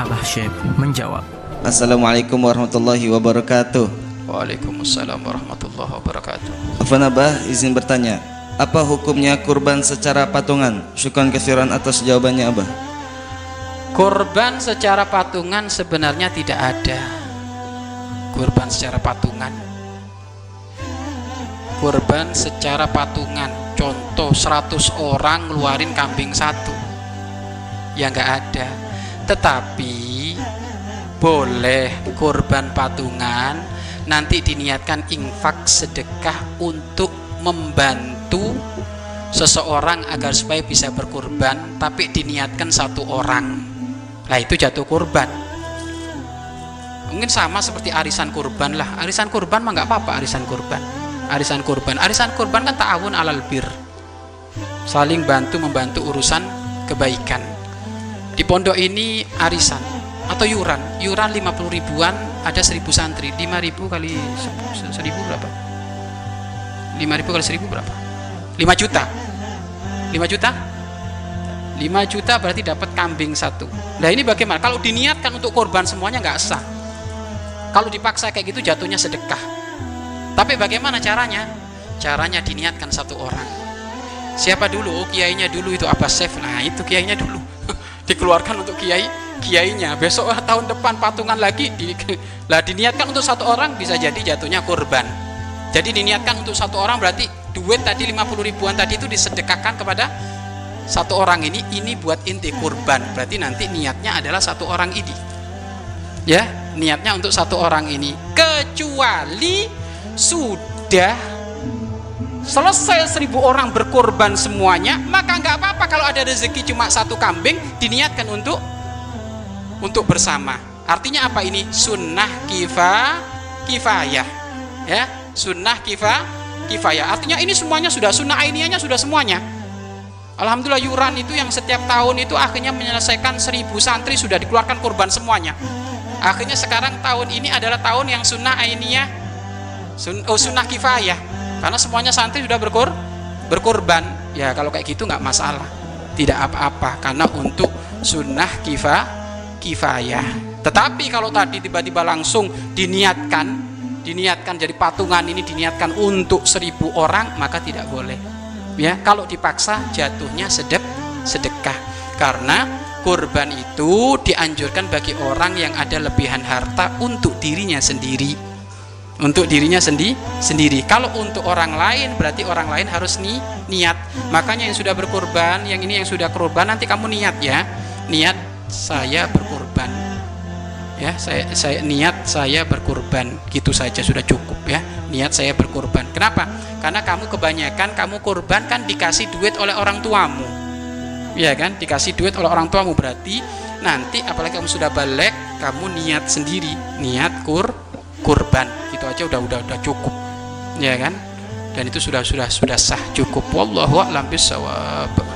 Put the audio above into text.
Abah Syekh menjawab. Assalamualaikum warahmatullahi wabarakatuh. Waalaikumsalam warahmatullahi wabarakatuh. Afan Abah izin bertanya, apa hukumnya kurban secara patungan? Syukran kesiran atas jawabannya Abah. Kurban secara patungan sebenarnya tidak ada. Kurban secara patungan. Kurban secara patungan. Contoh 100 orang ngeluarin kambing satu. Ya nggak ada. Tetapi boleh kurban patungan nanti diniatkan infak sedekah untuk membantu seseorang agar supaya bisa berkurban tapi diniatkan satu orang. Nah itu jatuh kurban mungkin sama seperti arisan kurban lah. Arisan kurban mah nggak apa-apa arisan kurban arisan kurban arisan kurban kan ta'awun alal bir. Saling bantu membantu urusan kebaikan di pondok ini arisan atau yuran. Yuran 50 ribuan ada 1000 santri. 5000 kali 1000 berapa? 5000 kali 1000 berapa? 5 juta. 5 juta? 5 juta berarti dapat kambing satu. Nah ini bagaimana? Kalau diniatkan untuk korban semuanya nggak sah. Kalau dipaksa kayak gitu jatuhnya sedekah. Tapi bagaimana caranya? Caranya diniatkan satu orang. Siapa dulu? Oh, kiainya dulu itu apa chef nah itu kiainya dulu dikeluarkan untuk kiai kiainya. Besok tahun depan patungan lagi di, lah diniatkan untuk satu orang bisa jadi jatuhnya korban jadi diniatkan untuk satu orang berarti duit tadi 50 ribuan tadi itu disedekahkan kepada satu orang ini ini buat inti kurban. Berarti nanti niatnya adalah satu orang ini. Ya niatnya untuk satu orang ini. Kecuali sudah selesai seribu orang berkorban semuanya maka nggak apa-apa kalau ada rezeki cuma satu kambing diniatkan untuk untuk bersama. Artinya apa ini? Sunnah kifa kifayah. Ya sunnah kifa kifayah. Artinya ini semuanya sudah sunnah ainianya sudah semuanya. Alhamdulillah yuran itu yang setiap tahun itu akhirnya menyelesaikan seribu santri sudah dikeluarkan korban semuanya. Akhirnya sekarang tahun ini adalah tahun yang sunnah ainiyah. Sun, oh, sunnah kifayah karena semuanya santri sudah berkor berkorban. Ya kalau kayak gitu nggak masalah. Tidak apa-apa karena untuk sunnah kifa kifayah. Tetapi kalau tadi tiba-tiba langsung diniatkan diniatkan jadi patungan ini diniatkan untuk seribu orang maka tidak boleh. Ya kalau dipaksa jatuhnya sedek sedekah. Karena kurban itu dianjurkan bagi orang yang ada lebihan harta untuk dirinya sendiri untuk dirinya sendi sendiri. Kalau untuk orang lain berarti orang lain harus ni niat. Makanya yang sudah berkorban yang ini yang sudah korban nanti kamu niat ya. Niat saya berkorban. Ya saya saya niat saya berkorban. Gitu saja sudah cukup ya. Niat saya berkorban. Kenapa? Karena kamu kebanyakan kamu korban kan dikasih duit oleh orang tuamu. Ya kan? Dikasih duit oleh orang tuamu. Berarti nanti apalagi kamu sudah balik kamu niat sendiri. Niat kur kurban. Itu aja udah udah udah cukup. Ya kan? Dan itu sudah sudah sudah sah cukup. Wallahu a'lam bisawab